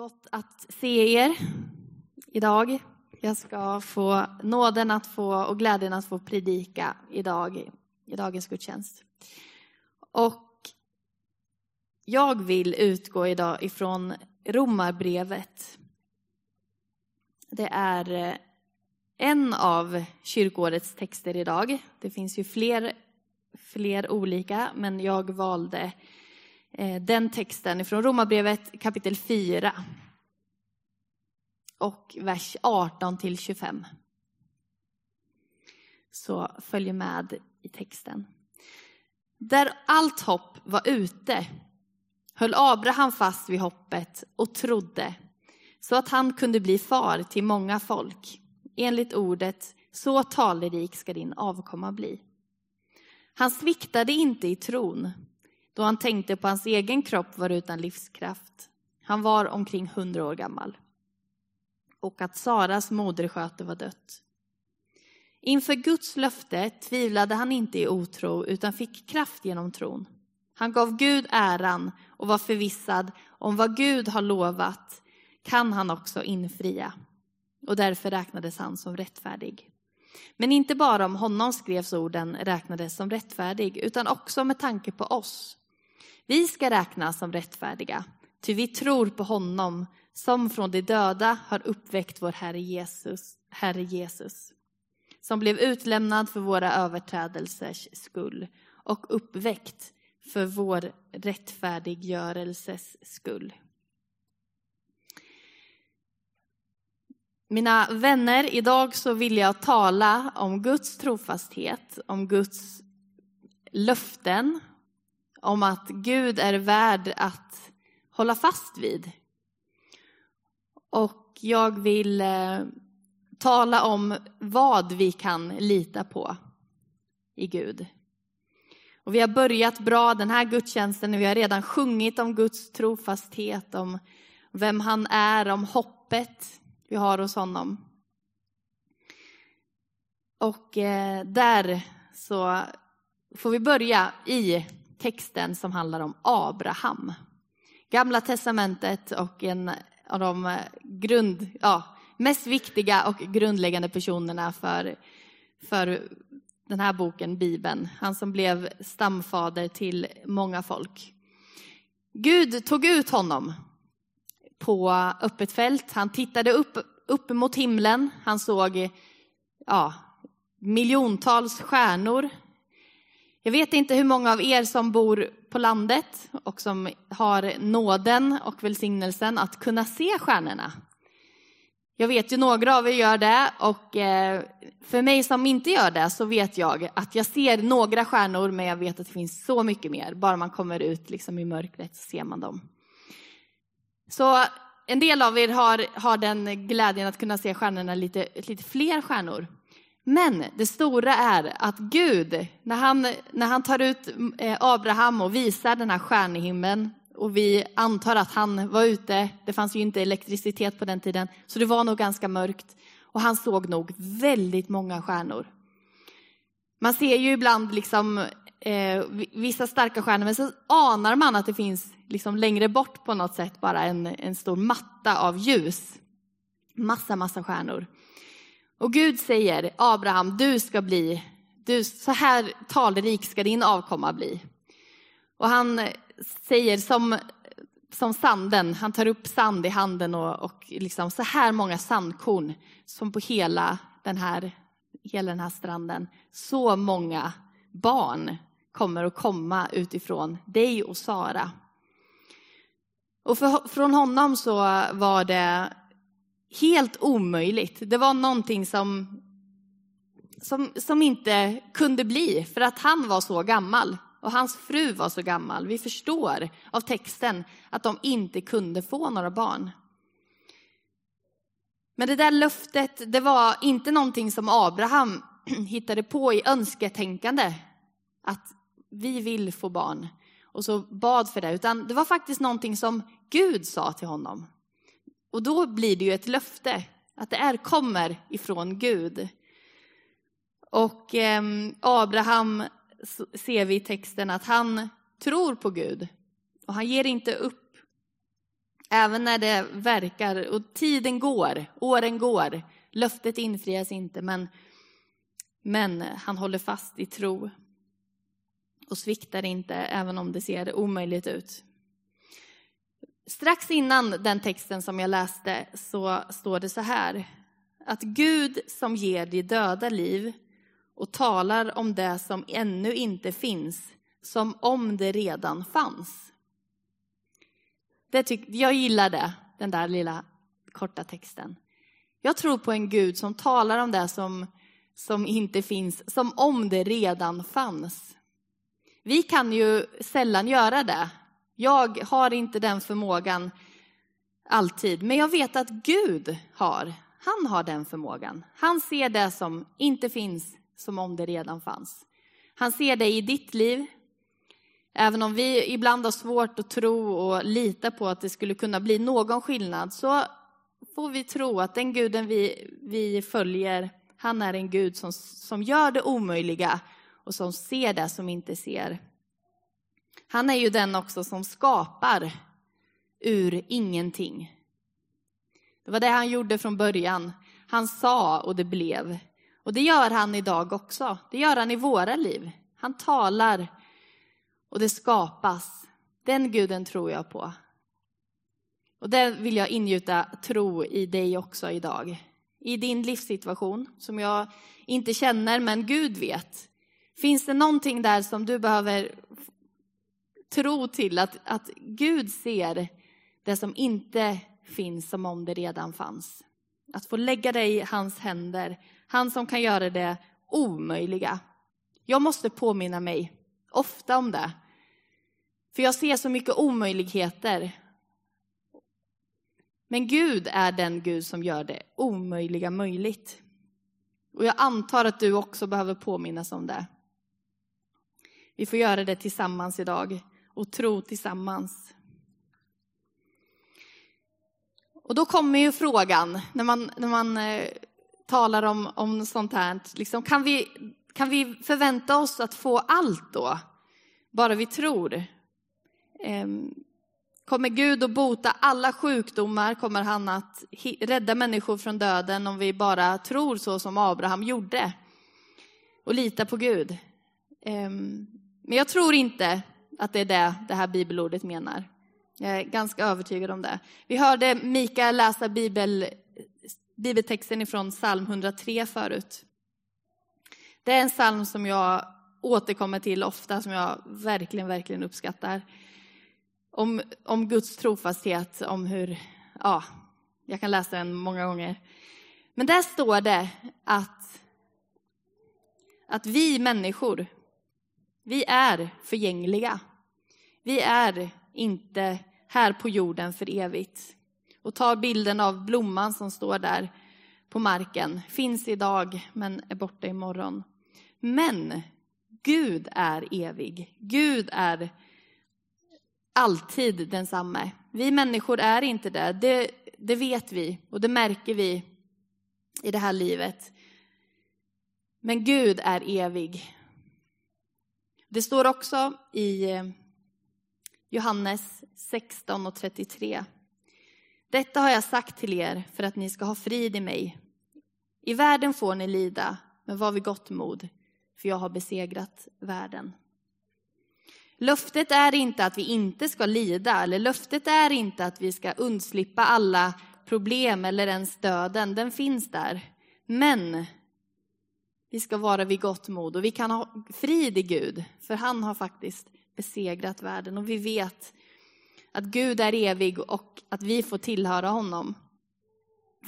Gott att se er idag. Jag ska få nåden att få och glädjen att få predika idag i dagens gudstjänst. Och jag vill utgå idag ifrån Romarbrevet. Det är eh, en av kyrkårets texter idag. Det finns ju fler, fler olika, men jag valde Eh, Eh, den texten från Romarbrevet kapitel 4 och vers 18 till 25. Så följ med i texten. Där allt hopp var ute höll Abraham fast vid hoppet och trodde så att han kunde bli far till många folk. Enligt ordet, så talrik ska din avkomma bli. Han sviktade inte i tron då han tänkte på hans egen kropp var utan livskraft. Han var omkring hundra år gammal. Och att Saras modersköte var dött. Inför Guds löfte tvivlade han inte i otro utan fick kraft genom tron. Han gav Gud äran och var förvissad om vad Gud har lovat kan han också infria. Och därför räknades han som rättfärdig. Men inte bara om honom skrevs orden räknades som rättfärdig utan också med tanke på oss vi ska räknas som rättfärdiga, ty vi tror på honom som från de döda har uppväckt vår Herre Jesus, Herre Jesus, som blev utlämnad för våra överträdelsers skull och uppväckt för vår rättfärdiggörelses skull. Mina vänner, idag så vill jag tala om Guds trofasthet, om Guds löften om att Gud är värd att hålla fast vid. Och jag vill eh, tala om vad vi kan lita på i Gud. Och vi har börjat bra den här gudstjänsten och vi har redan sjungit om Guds trofasthet, om vem han är, om hoppet vi har hos honom. Och eh, där så får vi börja i texten som handlar om Abraham. Gamla testamentet och en av de eh, grund, ja, mest viktiga och grundläggande personerna för, för den här boken, Bibeln. Han som blev stamfader till många folk. Gud tog ut honom på öppet fält. Han tittade upp, upp mot himlen. Han såg ja, miljontals stjärnor jag vet inte hur många av er som bor på landet och som har nåden och välsignelsen att kunna se stjärnorna. Jag vet ju några av er gör det och eh, för mig som inte gör det så vet jag att jag ser några stjärnor men jag vet att det finns så mycket mer. Bara man kommer ut liksom i mörkret så ser man dem. Så en del av er har, har den glädjen att kunna se stjärnorna lite, lite fler stjärnor. Men det stora är att Gud, när han, när han tar ut eh, Abraham och visar den här stjärnhimlen och vi antar att han var ute, det fanns ju inte elektricitet på den tiden, så det var nog ganska mörkt. Och han såg nog väldigt många stjärnor. Man ser ju ibland liksom, eh, vissa starka stjärnor, men så anar man att det finns liksom längre bort på något sätt bara en, en stor matta av ljus. Massa, massa stjärnor. Och Gud säger, Abraham, du ska bli, du, så här talrik ska din avkomma bli. Och han säger som, som sanden, han tar upp sand i handen och, och liksom så här många sandkorn som på hela den här, hela den här stranden. Så många barn kommer att komma utifrån dig och Sara. Och för, från honom så var det helt omöjligt. Det var någonting som, som, som inte kunde bli för att han var så gammal och hans fru var så gammal. Vi förstår av texten att de inte kunde få några barn. Men det där löftet, det var inte någonting som Abraham hittade på i önsketänkande. Att vi vill få barn och så bad för det, utan det var faktiskt någonting som Gud sa till honom. Och då blir det ju ett löfte att det är, kommer ifrån Gud. Och eh, Abraham ser vi i texten att han tror på Gud och han ger inte upp. Även när det verkar, och tiden går, åren går, löftet infrias inte, men, men han håller fast i tro och sviktar inte, även om det ser omöjligt ut. Strax innan den texten som jag läste så står det så här, att Gud som ger de döda liv och talar om det som ännu inte finns, som om det redan fanns. Det tyck, jag gillar det, den där lilla korta texten. Jag tror på en Gud som talar om det som, som inte finns, som om det redan fanns. Vi kan ju sällan göra det. Jag har inte den förmågan alltid, men jag vet att Gud har. Han har den förmågan. Han ser det som inte finns som om det redan fanns. Han ser det i ditt liv. Även om vi ibland har svårt att tro och lita på att det skulle kunna bli någon skillnad så får vi tro att den guden vi, vi följer, han är en Gud som, som gör det omöjliga och som ser det som inte ser. Han är ju den också som skapar ur ingenting. Det var det han gjorde från början. Han sa och det blev. Och det gör han idag också. Det gör han i våra liv. Han talar och det skapas. Den guden tror jag på. Och det vill jag ingjuta tro i dig också idag. I din livssituation som jag inte känner men Gud vet. Finns det någonting där som du behöver tro till att, att Gud ser det som inte finns som om det redan fanns. Att få lägga det i hans händer, han som kan göra det omöjliga. Jag måste påminna mig ofta om det. För jag ser så mycket omöjligheter. Men Gud är den Gud som gör det omöjliga möjligt. Och jag antar att du också behöver påminnas om det. Vi får göra det tillsammans idag och tro tillsammans. Och då kommer ju frågan, när man, när man eh, talar om, om sånt här, liksom, kan, vi, kan vi förvänta oss att få allt då? Bara vi tror. Eh, kommer Gud att bota alla sjukdomar? Kommer han att rädda människor från döden om vi bara tror så som Abraham gjorde? Och litar på Gud? Eh, men jag tror inte att det är det det här bibelordet menar. Jag är ganska övertygad om det. Vi hörde Mikael läsa bibel, bibeltexten ifrån psalm 103 förut. Det är en psalm som jag återkommer till ofta, som jag verkligen, verkligen uppskattar. Om, om Guds trofasthet, om hur, ja, jag kan läsa den många gånger. Men där står det att, att vi människor, vi är förgängliga. Vi är inte här på jorden för evigt. Och ta bilden av blomman som står där på marken. Finns idag men är borta imorgon. Men Gud är evig. Gud är alltid densamme. Vi människor är inte det. det. Det vet vi och det märker vi i det här livet. Men Gud är evig. Det står också i eh, Johannes 16 och 33. Detta har jag sagt till er för att ni ska ha frid i mig. I världen får ni lida, men var vid gott mod, för jag har besegrat världen. Löftet är inte att vi inte ska lida, eller löftet är inte att vi ska undslippa alla problem eller ens döden, den finns där. Men vi ska vara vid gott mod och vi kan ha frid i Gud, för han har faktiskt besegrat världen och vi vet att Gud är evig och att vi får tillhöra honom.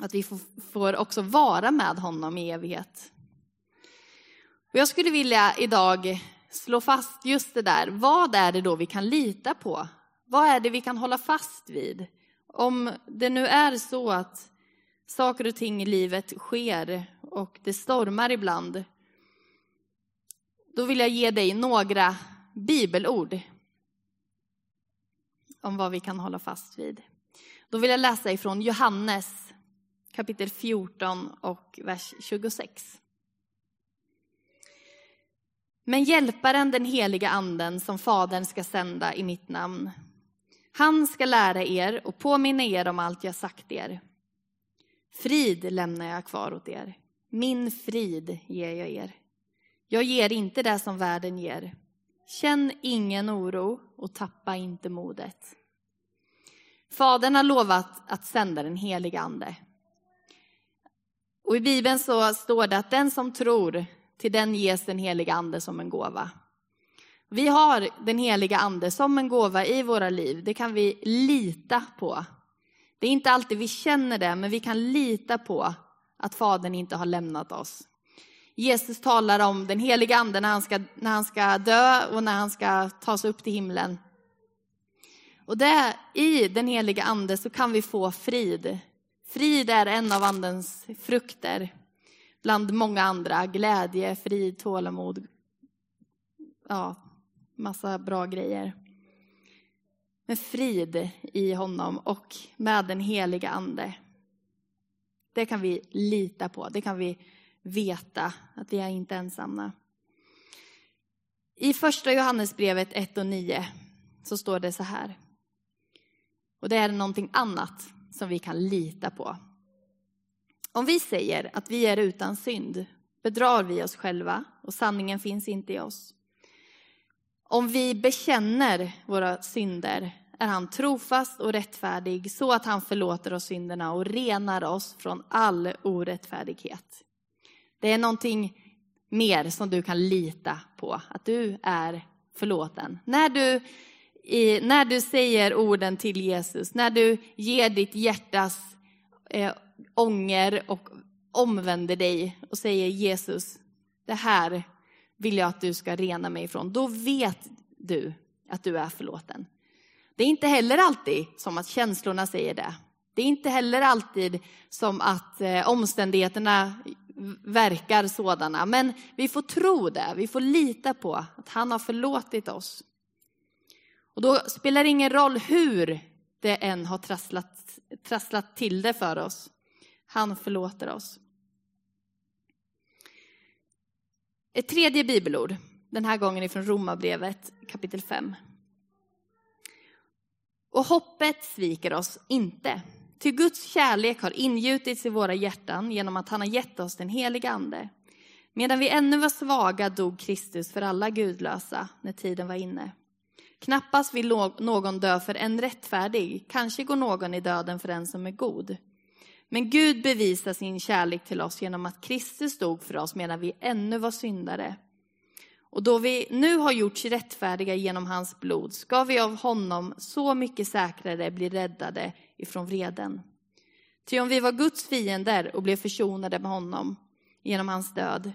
Att vi får också vara med honom i evighet. Och jag skulle vilja idag slå fast just det där. Vad är det då vi kan lita på? Vad är det vi kan hålla fast vid? Om det nu är så att saker och ting i livet sker och det stormar ibland. Då vill jag ge dig några bibelord om vad vi kan hålla fast vid. Då vill jag läsa ifrån Johannes kapitel 14 och vers 26. Men hjälparen, den heliga anden som Fadern ska sända i mitt namn, Han ska lära er och påminna er om allt jag sagt er. Frid lämnar jag kvar åt er. Min frid ger jag er. Jag ger inte det som världen ger. Känn ingen oro och tappa inte modet. Fadern har lovat att sända den helige Ande. Och I Bibeln så står det att den som tror, till den ges den heliga Ande som en gåva. Vi har den heliga Ande som en gåva i våra liv. Det kan vi lita på. Det är inte alltid vi känner det, men vi kan lita på att Fadern inte har lämnat oss. Jesus talar om den heliga Ande när han ska, när han ska dö och när han ska tas upp till himlen. Och det, i den heliga Ande så kan vi få frid. Frid är en av Andens frukter. Bland många andra. Glädje, frid, tålamod. Ja, massa bra grejer. Men frid i honom och med den heliga Ande. Det kan vi lita på. Det kan vi veta att vi är inte ensamma. I första Johannesbrevet 1 och 9 så står det så här. Och det är någonting annat som vi kan lita på. Om vi säger att vi är utan synd bedrar vi oss själva och sanningen finns inte i oss. Om vi bekänner våra synder är han trofast och rättfärdig så att han förlåter oss synderna och renar oss från all orättfärdighet. Det är någonting mer som du kan lita på, att du är förlåten. När du, i, när du säger orden till Jesus, när du ger ditt hjärtas eh, ånger och omvänder dig och säger Jesus, det här vill jag att du ska rena mig ifrån. Då vet du att du är förlåten. Det är inte heller alltid som att känslorna säger det. Det är inte heller alltid som att eh, omständigheterna verkar sådana. Men vi får tro det, vi får lita på att han har förlåtit oss. Och då spelar det ingen roll hur det än har trasslat, trasslat till det för oss. Han förlåter oss. Ett tredje bibelord, den här gången ifrån Romarbrevet kapitel 5. Och hoppet sviker oss inte. Till Guds kärlek har ingjutits i våra hjärtan genom att han har gett oss den heliga Ande. Medan vi ännu var svaga dog Kristus för alla gudlösa när tiden var inne. Knappast vill någon dö för en rättfärdig, kanske går någon i döden för en som är god. Men Gud bevisar sin kärlek till oss genom att Kristus dog för oss medan vi ännu var syndare. Och då vi nu har gjorts rättfärdiga genom hans blod ska vi av honom så mycket säkrare bli räddade ifrån vreden. Ty om vi var Guds fiender och blev försonade med honom genom hans död,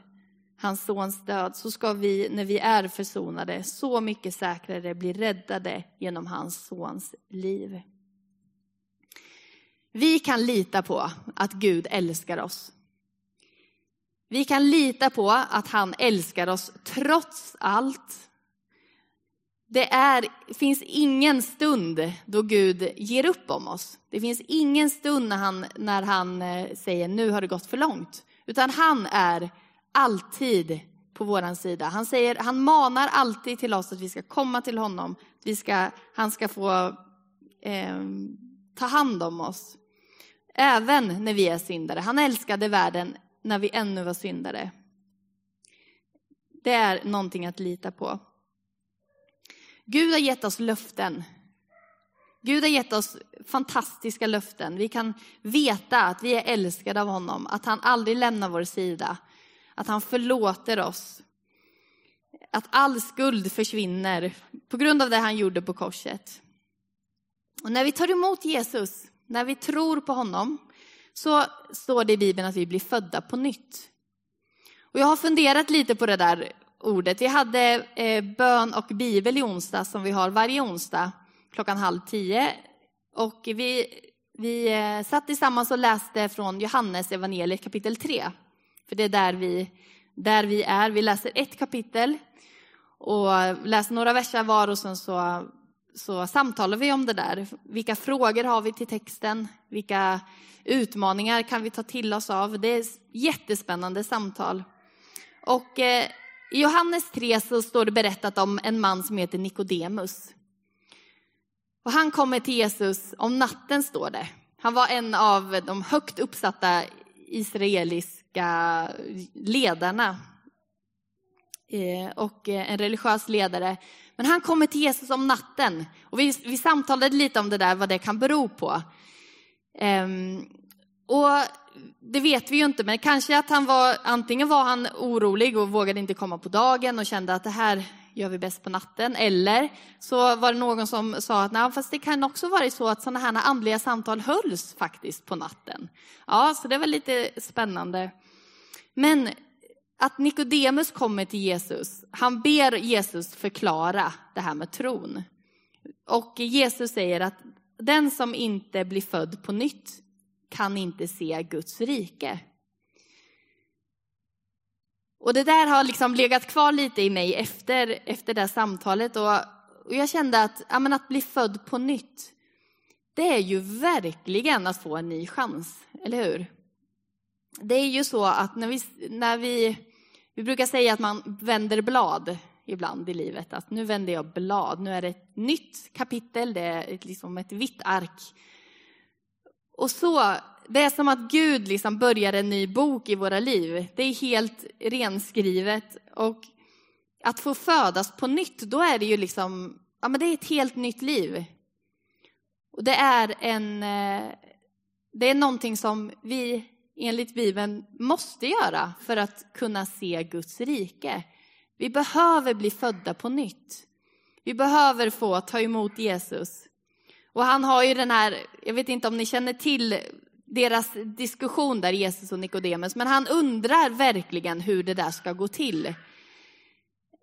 hans sons död, så ska vi när vi är försonade så mycket säkrare bli räddade genom hans sons liv. Vi kan lita på att Gud älskar oss. Vi kan lita på att han älskar oss trots allt. Det är, finns ingen stund då Gud ger upp om oss. Det finns ingen stund när han, när han eh, säger nu har det gått för långt. Utan han är alltid på vår sida. Han, säger, han manar alltid till oss att vi ska komma till honom. Vi ska, han ska få eh, ta hand om oss. Även när vi är syndare. Han älskade världen när vi ännu var syndare. Det är någonting att lita på. Gud har gett oss löften. Gud har gett oss fantastiska löften. Vi kan veta att vi är älskade av honom, att han aldrig lämnar vår sida, att han förlåter oss. Att all skuld försvinner på grund av det han gjorde på korset. Och när vi tar emot Jesus, när vi tror på honom, så står det i Bibeln att vi blir födda på nytt. Och jag har funderat lite på det där ordet. Vi hade eh, bön och bibel i onsdag som vi har varje onsdag klockan halv tio. Och vi, vi eh, satt tillsammans och läste från Johannes evangeliet kapitel 3. För det är där vi, där vi är. Vi läser ett kapitel och läser några verser var och sen så, så samtalar vi om det där. Vilka frågor har vi till texten? Vilka utmaningar kan vi ta till oss av? Det är jättespännande samtal. Och eh, i Johannes 3 så står det berättat om en man som heter Nikodemus. Och han kommer till Jesus om natten, står det. Han var en av de högt uppsatta israeliska ledarna eh, och en religiös ledare. Men han kommer till Jesus om natten. Och vi, vi samtalade lite om det där, vad det kan bero på. Um, och det vet vi ju inte, men kanske att han var, antingen var han orolig och vågade inte komma på dagen och kände att det här gör vi bäst på natten. Eller så var det någon som sa att nej, fast det kan också vara så att sådana här andliga samtal hölls faktiskt på natten. Ja, så det var lite spännande. Men att Nikodemus kommer till Jesus, han ber Jesus förklara det här med tron. Och Jesus säger att den som inte blir född på nytt kan inte se Guds rike. Och det där har liksom legat kvar lite i mig efter, efter det samtalet. Och, och jag kände att, ja, men att bli född på nytt, det är ju verkligen att få en ny chans, eller hur? Det är ju så att när vi, när vi, vi brukar säga att man vänder blad ibland i livet, att nu vänder jag blad, nu är det ett nytt kapitel, det är ett, liksom ett vitt ark. Och så det är som att Gud liksom börjar en ny bok i våra liv. Det är helt renskrivet. Och att få födas på nytt, då är det ju liksom, ja men det är ett helt nytt liv. Och det är en, eh, det är någonting som vi enligt Bibeln måste göra för att kunna se Guds rike. Vi behöver bli födda på nytt. Vi behöver få ta emot Jesus. Och han har ju den här, jag vet inte om ni känner till deras diskussion där, Jesus och Nikodemus, men han undrar verkligen hur det där ska gå till.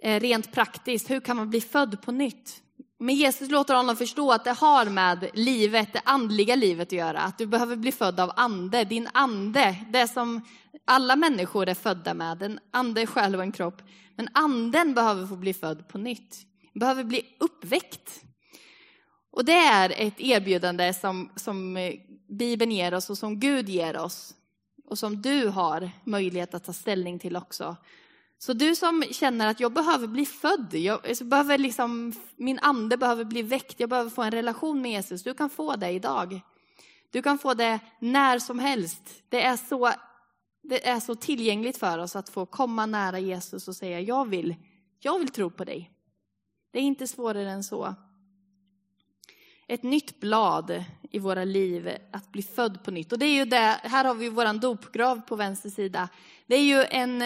Eh, rent praktiskt, hur kan man bli född på nytt? Men Jesus låter honom förstå att det har med livet, det andliga livet att göra. Att du behöver bli född av ande. Din ande, det som alla människor är födda med, en ande, själ och en kropp. Men anden behöver få bli född på nytt. Behöver bli uppväckt. Och det är ett erbjudande som, som Bibeln ger oss och som Gud ger oss. Och som du har möjlighet att ta ställning till också. Så du som känner att jag behöver bli född, jag behöver liksom, min ande behöver bli väckt, jag behöver få en relation med Jesus. Du kan få det idag. Du kan få det när som helst. Det är så, det är så tillgängligt för oss att få komma nära Jesus och säga jag vill, jag vill tro på dig. Det är inte svårare än så ett nytt blad i våra liv, att bli född på nytt. Och det är ju det, här har vi vår dopgrav på vänster sida. Det är ju en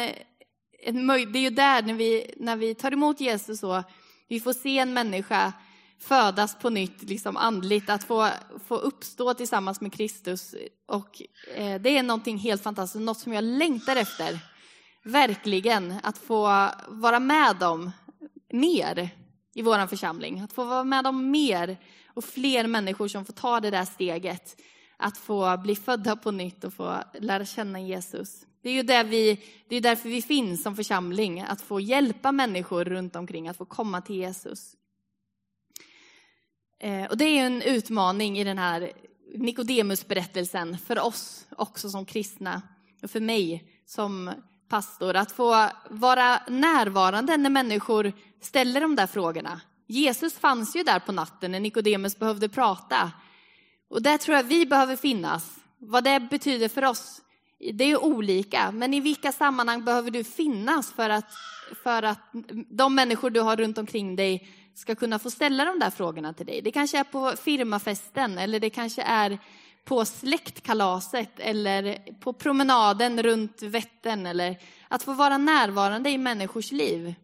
det är ju där när vi, när vi tar emot Jesus så, vi får se en människa födas på nytt, liksom andligt, att få, få uppstå tillsammans med Kristus. Och eh, det är någonting helt fantastiskt, något som jag längtar efter. Verkligen, att få vara med om mer i vår församling. Att få vara med om mer och fler människor som får ta det där steget att få bli födda på nytt och få lära känna Jesus. Det är ju det vi, det är därför vi finns som församling, att få hjälpa människor runt omkring att få komma till Jesus. Eh, och det är en utmaning i den här Nikodemus-berättelsen för oss också som kristna och för mig som pastor, att få vara närvarande när människor ställer de där frågorna. Jesus fanns ju där på natten när Nikodemus behövde prata. Och där tror jag vi behöver finnas. Vad det betyder för oss, det är olika. Men i vilka sammanhang behöver du finnas för att, för att de människor du har runt omkring dig ska kunna få ställa de där frågorna till dig. Det kanske är på firmafesten eller det kanske är på släktkalaset eller på promenaden runt Vättern eller att få vara närvarande i människors liv.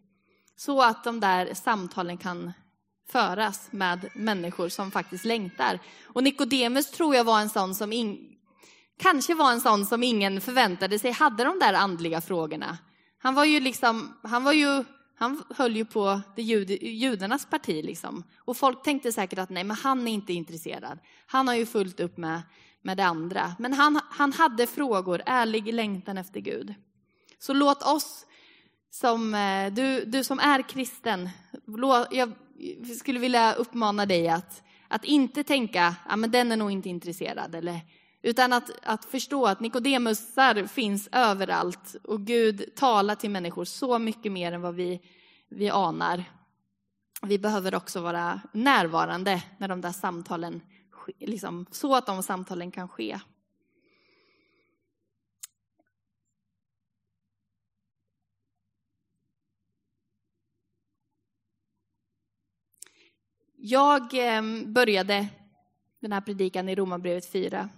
Så att de där samtalen kan föras med människor som faktiskt längtar. Och Nikodemus tror jag var en sån som in, kanske var en sån som ingen förväntade sig hade de där andliga frågorna. Han var ju liksom, han var ju, han höll ju på det jud, judarnas parti liksom. Och folk tänkte säkert att nej, men han är inte intresserad. Han har ju fullt upp med, med det andra. Men han, han hade frågor, ärlig längtan efter Gud. Så låt oss som, eh, du, du som är kristen, jag skulle vilja uppmana dig att, att inte tänka, ja men den är nog inte intresserad, eller, utan att, att förstå att Nikodemusar finns överallt och Gud talar till människor så mycket mer än vad vi, vi anar. Vi behöver också vara närvarande när de där samtalen, liksom, så att de samtalen kan ske. Jag eh, började den här predikan i Romarbrevet 4.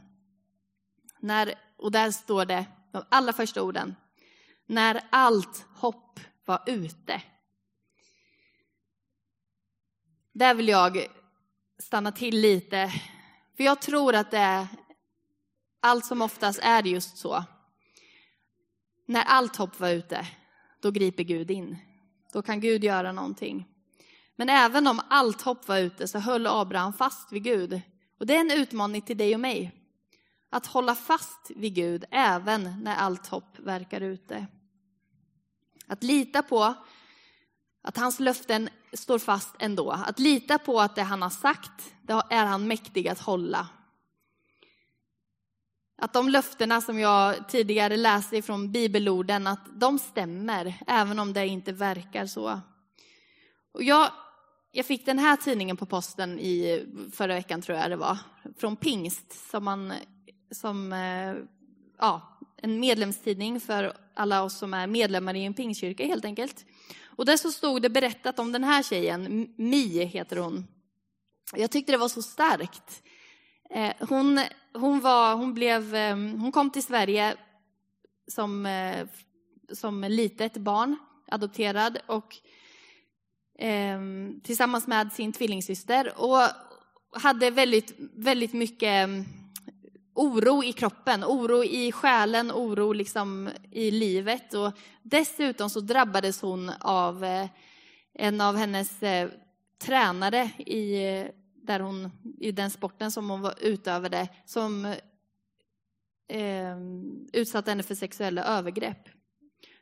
När, och där står det, de allra första orden, när allt hopp var ute. Där vill jag stanna till lite, för jag tror att det är, allt som oftast är just så. När allt hopp var ute, då griper Gud in. Då kan Gud göra någonting. Men även om allt hopp var ute så höll Abraham fast vid Gud. Och det är en utmaning till dig och mig. Att hålla fast vid Gud även när allt hopp verkar ute. Att lita på att hans löften står fast ändå. Att lita på att det han har sagt, det är han mäktig att hålla. Att de löftena som jag tidigare läste från bibelorden, att de stämmer, även om det inte verkar så. Och jag jag fick den här tidningen på posten i förra veckan, tror jag det var, från Pingst, som, man, som eh, ja, en medlemstidning för alla oss som är medlemmar i en pingstkyrka helt enkelt. Och där så stod det berättat om den här tjejen, Mi heter hon. Jag tyckte det var så starkt. Eh, hon, hon, var, hon, blev, eh, hon kom till Sverige som, eh, som litet barn, adopterad, och eh, tillsammans med sin tvillingsyster och hade väldigt, väldigt mycket oro i kroppen, oro i själen, oro liksom i livet. Och dessutom så drabbades hon av eh, en av hennes eh, tränare i, eh, där hon, i den sporten som hon var utövade som eh, utsatte henne för sexuella övergrepp.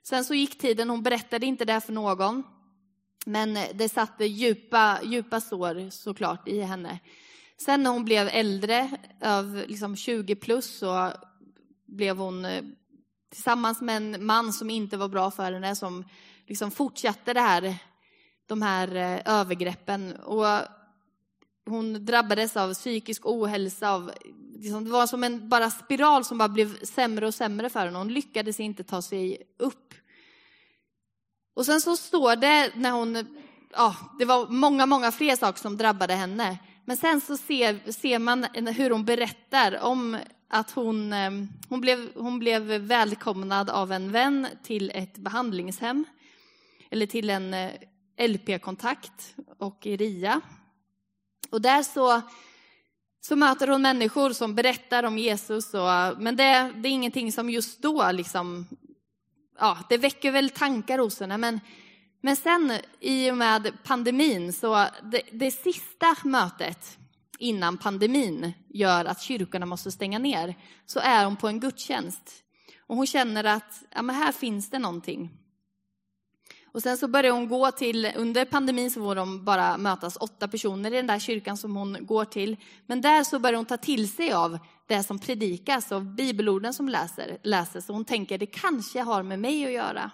Sen så gick tiden, hon berättade inte det för någon. Men det satte djupa, djupa sår såklart i henne. Sen när hon blev äldre, av liksom 20 plus, så blev hon eh, tillsammans med en man som inte var bra för henne, som liksom fortsatte det här, de här eh, övergreppen. Och hon drabbades av psykisk ohälsa, av, liksom, det var som en bara spiral som bara blev sämre och sämre för henne. Hon lyckades inte ta sig upp och sen så står det när hon, ja, det var många, många fler saker som drabbade henne. Men sen så ser, ser man hur hon berättar om att hon, eh, hon, blev, hon blev välkomnad av en vän till ett behandlingshem. Eller till en eh, LP-kontakt och i RIA. Och där så, så möter hon människor som berättar om Jesus. Och, men det, det är ingenting som just då liksom ja, det väcker väl tankar hos henne. Men, men sen i och med pandemin, så det, det sista mötet innan pandemin gör att kyrkorna måste stänga ner, så är hon på en gudstjänst. Och hon känner att ja, men här finns det någonting. Och sen så börjar hon gå till, under pandemin så får de bara mötas åtta personer i den där kyrkan som hon går till. Men där så börjar hon ta till sig av det som predikas och bibelorden som läser, läses. Och hon tänker, det kanske har med mig att göra.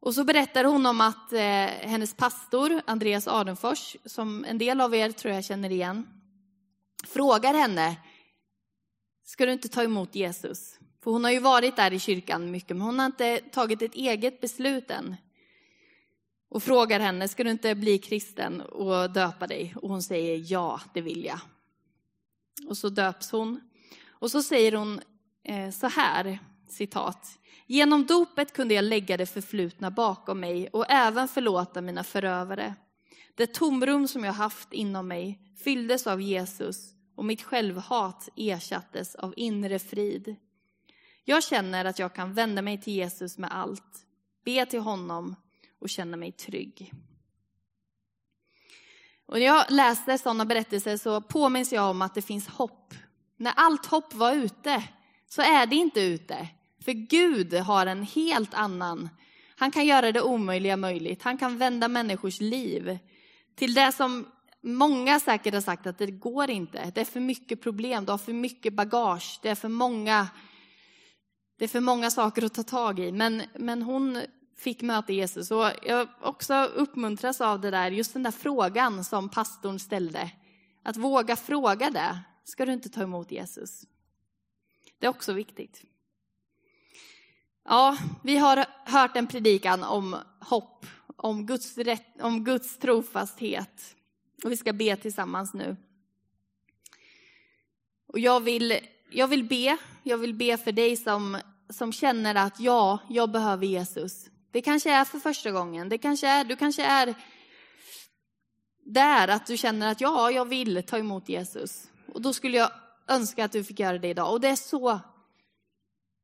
Och så berättar hon om att eh, hennes pastor, Andreas Adenfors, som en del av er tror jag känner igen, frågar henne, ska du inte ta emot Jesus? För hon har ju varit där i kyrkan mycket, men hon har inte tagit ett eget beslut än. Och frågar henne, ska du inte bli kristen och döpa dig? Och hon säger, ja, det vill jag. Och så döps hon. Och så säger hon eh, så här, citat. Genom dopet kunde jag lägga det förflutna bakom mig och även förlåta mina förövare. Det tomrum som jag haft inom mig fylldes av Jesus och mitt självhat ersattes av inre frid. Jag känner att jag kan vända mig till Jesus med allt, be till honom och känna mig trygg. Och när jag läser sådana berättelser så påminns jag om att det finns hopp. När allt hopp var ute så är det inte ute. För Gud har en helt annan, han kan göra det omöjliga möjligt. Han kan vända människors liv till det som många säkert har sagt att det går inte. Det är för mycket problem, du har för mycket bagage, det är för många, det är för många saker att ta tag i. Men, men hon fick möta Jesus. Och jag också uppmuntras av det där, just den där frågan som pastorn ställde. Att våga fråga det. Ska du inte ta emot Jesus? Det är också viktigt. Ja, vi har hört en predikan om hopp, om Guds, rätt, om Guds trofasthet. Och vi ska be tillsammans nu. Och jag vill, jag vill be, jag vill be för dig som, som känner att ja, jag behöver Jesus. Det kanske är för första gången, det kanske är, du kanske är där att du känner att ja, jag vill ta emot Jesus. Och då skulle jag önska att du fick göra det idag. Och det är så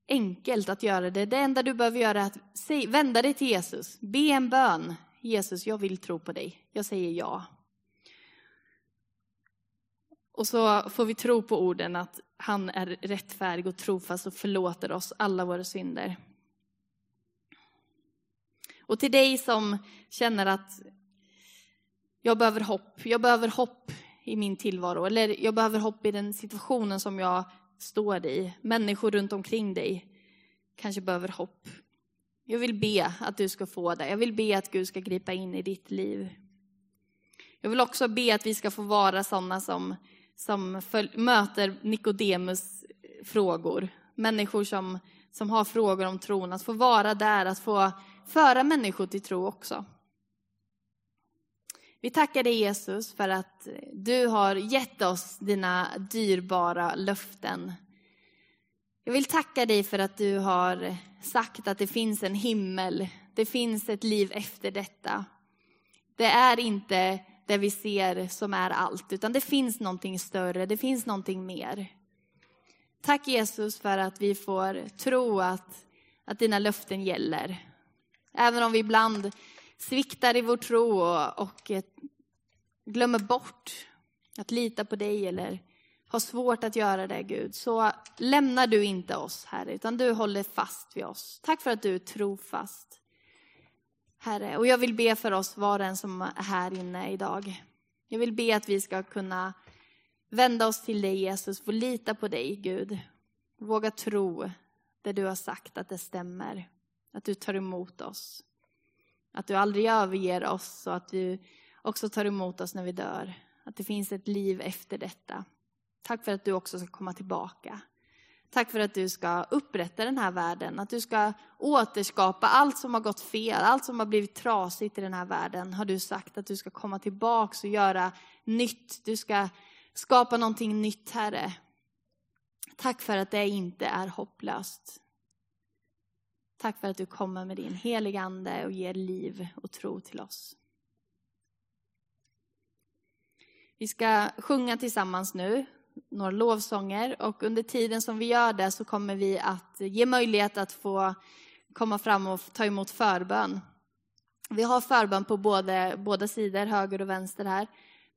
enkelt att göra det. Det enda du behöver göra är att säg, vända dig till Jesus. Be en bön. Jesus, jag vill tro på dig. Jag säger ja. Och så får vi tro på orden att han är rättfärdig och trofast och förlåter oss alla våra synder. Och till dig som känner att jag behöver hopp, jag behöver hopp i min tillvaro, eller jag behöver hopp i den situationen som jag står i. Människor runt omkring dig kanske behöver hopp. Jag vill be att du ska få det. Jag vill be att Gud ska gripa in i ditt liv. Jag vill också be att vi ska få vara sådana som, som för, möter Nikodemus frågor. Människor som, som har frågor om tron. Att få vara där, att få föra människor till tro också. Vi tackar dig Jesus för att du har gett oss dina dyrbara löften. Jag vill tacka dig för att du har sagt att det finns en himmel, det finns ett liv efter detta. Det är inte det vi ser som är allt, utan det finns någonting större, det finns någonting mer. Tack Jesus för att vi får tro att, att dina löften gäller. Även om vi ibland sviktar i vår tro och, och eh, glömmer bort att lita på dig eller har svårt att göra det, Gud, så lämnar du inte oss, Herre, utan du håller fast vid oss. Tack för att du är trofast, Herre. Och jag vill be för oss, var och en som är här inne idag. Jag vill be att vi ska kunna vända oss till dig, Jesus, få lita på dig, Gud. Våga tro det du har sagt, att det stämmer. Att du tar emot oss. Att du aldrig överger oss och att du också tar emot oss när vi dör. Att det finns ett liv efter detta. Tack för att du också ska komma tillbaka. Tack för att du ska upprätta den här världen, att du ska återskapa allt som har gått fel, allt som har blivit trasigt i den här världen. Har du sagt att du ska komma tillbaka och göra nytt. Du ska skapa någonting nytt, Herre. Tack för att det inte är hopplöst. Tack för att du kommer med din heliga Ande och ger liv och tro till oss. Vi ska sjunga tillsammans nu, några lovsånger och under tiden som vi gör det så kommer vi att ge möjlighet att få komma fram och ta emot förbön. Vi har förbön på både, båda sidor, höger och vänster här,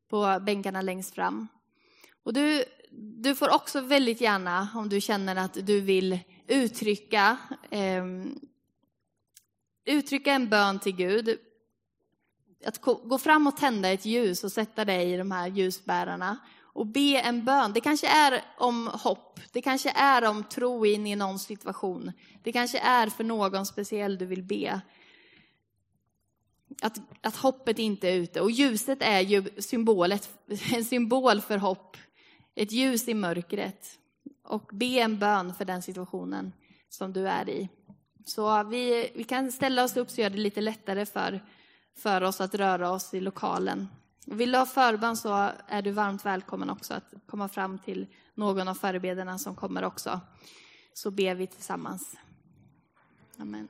på bänkarna längst fram. Och du, du får också väldigt gärna, om du känner att du vill uttrycka, eh, uttrycka en bön till Gud, att gå fram och tända ett ljus och sätta dig i de här ljusbärarna och be en bön. Det kanske är om hopp, det kanske är om tro in i någon situation. Det kanske är för någon speciell du vill be. Att, att hoppet inte är ute. Och ljuset är ju symbolet, en symbol för hopp. Ett ljus i mörkret. Och be en bön för den situationen som du är i. Så vi, vi kan ställa oss upp så gör det lite lättare för för oss att röra oss i lokalen. Vill du ha förbön så är du varmt välkommen också att komma fram till någon av förebederna som kommer också. Så ber vi tillsammans. Amen.